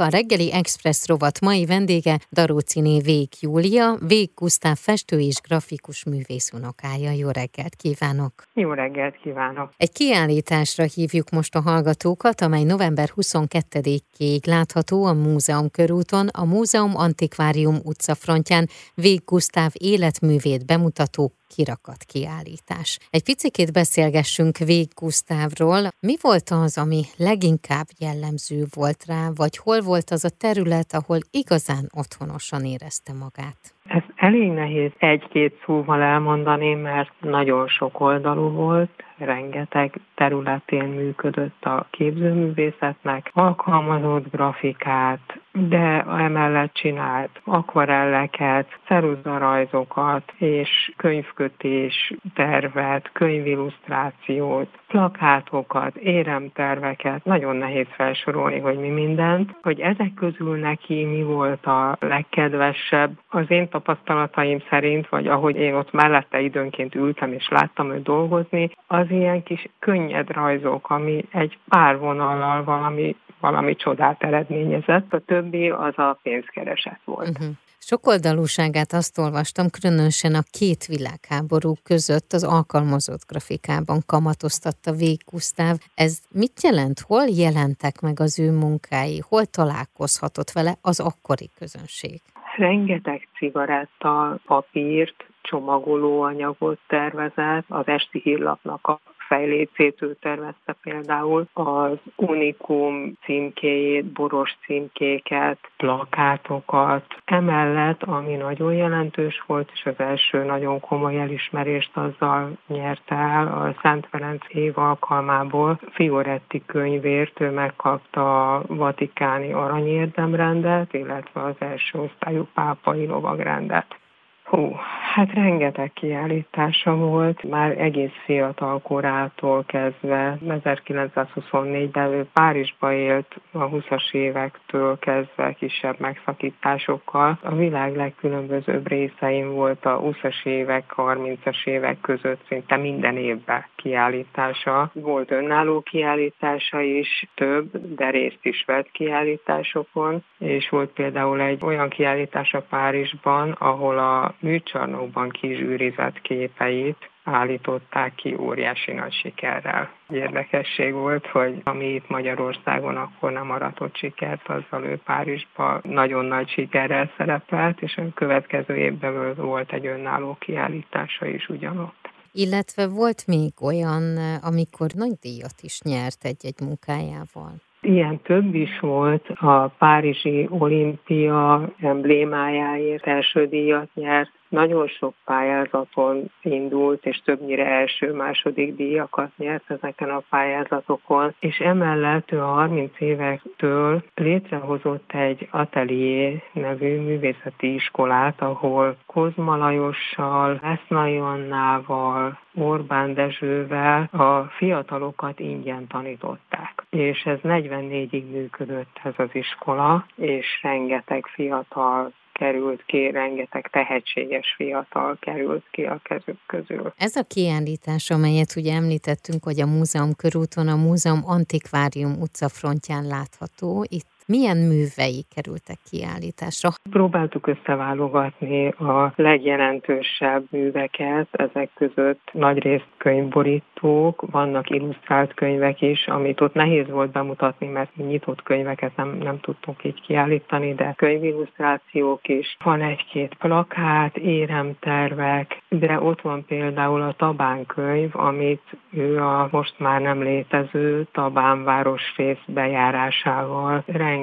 A reggeli Express rovat mai vendége Daróciné Vég Júlia, Vég Gusztáv festő és grafikus művész unokája. Jó reggelt kívánok! Jó reggelt kívánok! Egy kiállításra hívjuk most a hallgatókat, amely november 22-ig látható a Múzeum körúton, a Múzeum Antikvárium utcafrontján Vég Gusztáv életművét bemutató kirakat kiállítás. Egy picit beszélgessünk Vég Gusztávról. Mi volt az, ami leginkább jellemző volt rá, vagy hol volt az a terület, ahol igazán otthonosan érezte magát? Ez elég nehéz egy-két szóval elmondani, mert nagyon sok oldalú volt, rengeteg területén működött a képzőművészetnek, alkalmazott grafikát, de emellett csinált akvarelleket, ceruzarajzokat és könyvkötés tervet, könyvillusztrációt, plakátokat, éremterveket, nagyon nehéz felsorolni, hogy mi mindent, hogy ezek közül neki mi volt a legkedvesebb. Az én tapasztalataim szerint, vagy ahogy én ott mellette időnként ültem és láttam őt dolgozni, az ilyen kis könnyed rajzok, ami egy pár vonallal valami valami csodát eredményezett, a többi az a pénzkereset volt. Uh-huh. Sokoldalúságát azt olvastam, különösen a két világháború között az alkalmazott grafikában kamatoztatta Vég Gusztáv. Ez mit jelent? Hol jelentek meg az ő munkái? Hol találkozhatott vele az akkori közönség? Rengeteg cigaretta, papírt, csomagolóanyagot tervezett, az esti hírlapnak a fejlécét tervezte például az Unikum címkéjét, boros címkéket, plakátokat. Emellett, ami nagyon jelentős volt, és az első nagyon komoly elismerést azzal nyerte el a Szent Ferenc év alkalmából, Fioretti könyvért ő megkapta a Vatikáni aranyérdemrendet, illetve az első osztályú pápai lovagrendet. Hú, hát rengeteg kiállítása volt, már egész fiatal korától kezdve, 1924-ben ő Párizsba élt a 20-as évektől kezdve kisebb megszakításokkal. A világ legkülönbözőbb részein volt a 20-as évek, 30-as évek között szinte minden évben kiállítása. Volt önálló kiállítása is, több, de részt is vett kiállításokon, és volt például egy olyan kiállítása Párizsban, ahol a műcsarnokban kizsűrizett képeit állították ki óriási nagy sikerrel. Érdekesség volt, hogy ami itt Magyarországon akkor nem aratott sikert, azzal ő Párizsban nagyon nagy sikerrel szerepelt, és a következő évben volt egy önálló kiállítása is ugyanott. Illetve volt még olyan, amikor nagy díjat is nyert egy-egy munkájával. Ilyen több is volt, a Párizsi olimpia emblémájáért első díjat nyert, nagyon sok pályázaton indult, és többnyire első-második díjakat nyert ezeken a pályázatokon, és emellett ő a 30 évektől létrehozott egy atelier nevű művészeti iskolát, ahol Kozma Lajossal, Esznai Annával, Orbán Dezsővel a fiatalokat ingyen tanították. És ez 44-ig működött ez az iskola, és rengeteg fiatal került ki, rengeteg tehetséges fiatal került ki a kezük közül. Ez a kiállítás, amelyet ugye említettünk, hogy a múzeum körúton, a múzeum antikvárium utcafrontján látható, itt milyen művei kerültek kiállításra? Próbáltuk összeválogatni a legjelentősebb műveket, ezek között nagyrészt könyvborítók, vannak illusztrált könyvek is, amit ott nehéz volt bemutatni, mert nyitott könyveket nem, nem tudtunk így kiállítani, de könyvillusztrációk is. Van egy-két plakát, éremtervek, de ott van például a Tabán könyv, amit ő a most már nem létező Tabán városrész bejárásával rengeteg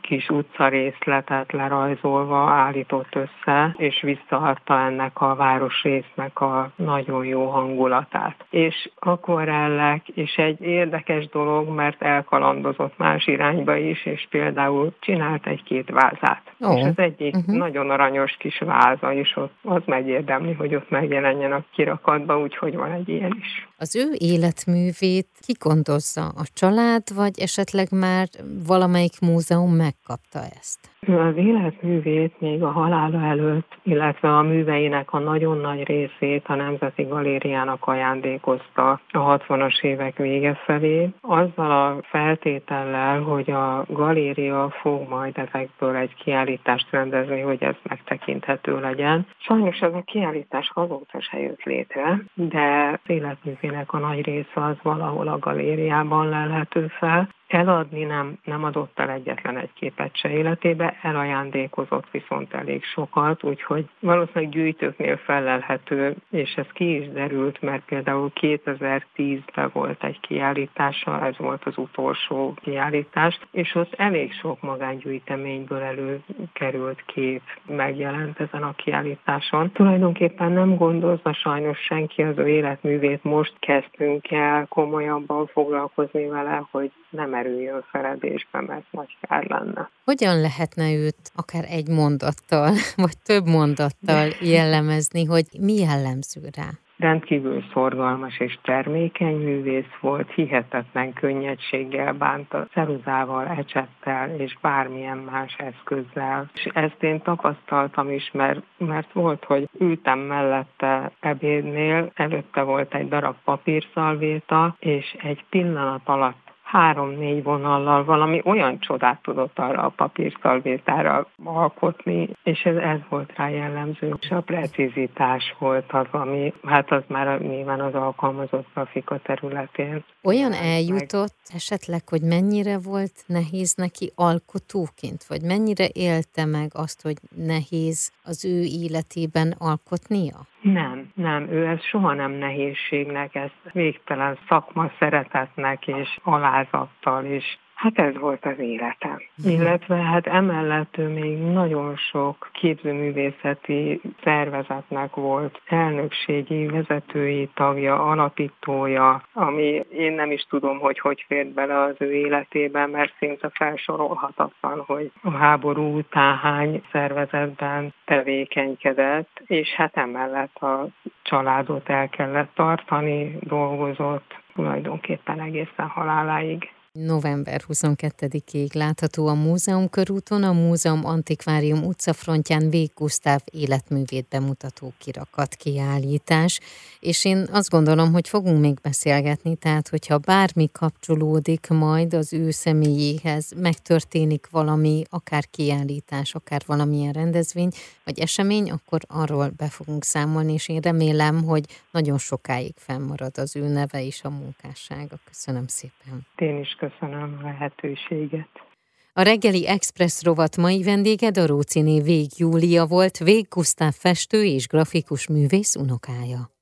kis utcarészletet lerajzolva állított össze, és visszaadta ennek a városrésznek a nagyon jó hangulatát. És akvarellek, és egy érdekes dolog, mert elkalandozott más irányba is, és például csinált egy-két vázát. Oh. És az egyik uh-huh. nagyon aranyos kis váza, és ott az megérdemli, hogy ott megjelenjen a kirakatba, úgyhogy van egy ilyen is. Az ő életművét ki gondozza? A család, vagy esetleg már valamelyik melyik múzeum megkapta ezt? Az életművét még a halála előtt, illetve a műveinek a nagyon nagy részét a Nemzeti Galériának ajándékozta a 60-as évek vége felé, azzal a feltétellel, hogy a galéria fog majd ezekből egy kiállítást rendezni, hogy ez megtekinthető legyen. Sajnos ez a kiállítás azóta se jött létre, de az életművének a nagy része az valahol a galériában lelhető fel, Eladni nem, nem adott el egyetlen egy képet se életébe, elajándékozott viszont elég sokat, úgyhogy valószínűleg gyűjtőknél felelhető, és ez ki is derült, mert például 2010-ben volt egy kiállítása, ez volt az utolsó kiállítás, és ott elég sok magángyűjteményből előkerült kép megjelent ezen a kiállításon. Tulajdonképpen nem gondozza sajnos senki az ő életművét, most kezdtünk el komolyabban foglalkozni vele, hogy nem merüljön feledésbe, mert nagy kár lenne. Hogyan lehetne őt akár egy mondattal, vagy több mondattal jellemezni, hogy mi jellemző rá? rendkívül szorgalmas és termékeny művész volt, hihetetlen könnyedséggel bánt a ceruzával, ecsettel és bármilyen más eszközzel. És ezt én tapasztaltam is, mert, mert volt, hogy ültem mellette ebédnél, előtte volt egy darab papírszalvéta, és egy pillanat alatt három-négy vonallal valami olyan csodát tudott arra a papírszalvétára alkotni, és ez, ez volt rá jellemző. És a precizitás volt az, ami, hát az már nyilván az alkalmazott grafika területén. Olyan eljutott esetleg, hogy mennyire volt nehéz neki alkotóként, vagy mennyire élte meg azt, hogy nehéz az ő életében alkotnia? Nem, nem, ő ezt soha nem nehézségnek, ezt végtelen szakma szeretetnek és alázattal és Hát ez volt az életem. Mhm. Illetve hát emellett ő még nagyon sok képzőművészeti szervezetnek volt elnökségi, vezetői tagja, alapítója, ami én nem is tudom, hogy hogy fért bele az ő életében, mert szinte felsorolhatatlan, hogy a háború után hány szervezetben tevékenykedett, és hát emellett a családot el kellett tartani, dolgozott tulajdonképpen egészen haláláig. November 22-ig látható a Múzeum körúton, a Múzeum Antikvárium utcafrontján Vég Gusztáv életművét bemutató kirakat kiállítás, és én azt gondolom, hogy fogunk még beszélgetni, tehát hogyha bármi kapcsolódik majd az ő személyéhez, megtörténik valami, akár kiállítás, akár valamilyen rendezvény, vagy esemény, akkor arról be fogunk számolni, és én remélem, hogy nagyon sokáig fennmarad az ő neve és a munkássága. Köszönöm szépen. Én is köszönöm a lehetőséget. A reggeli Express rovat mai vendége Daróciné Vég Júlia volt, Vég Gusztáv festő és grafikus művész unokája.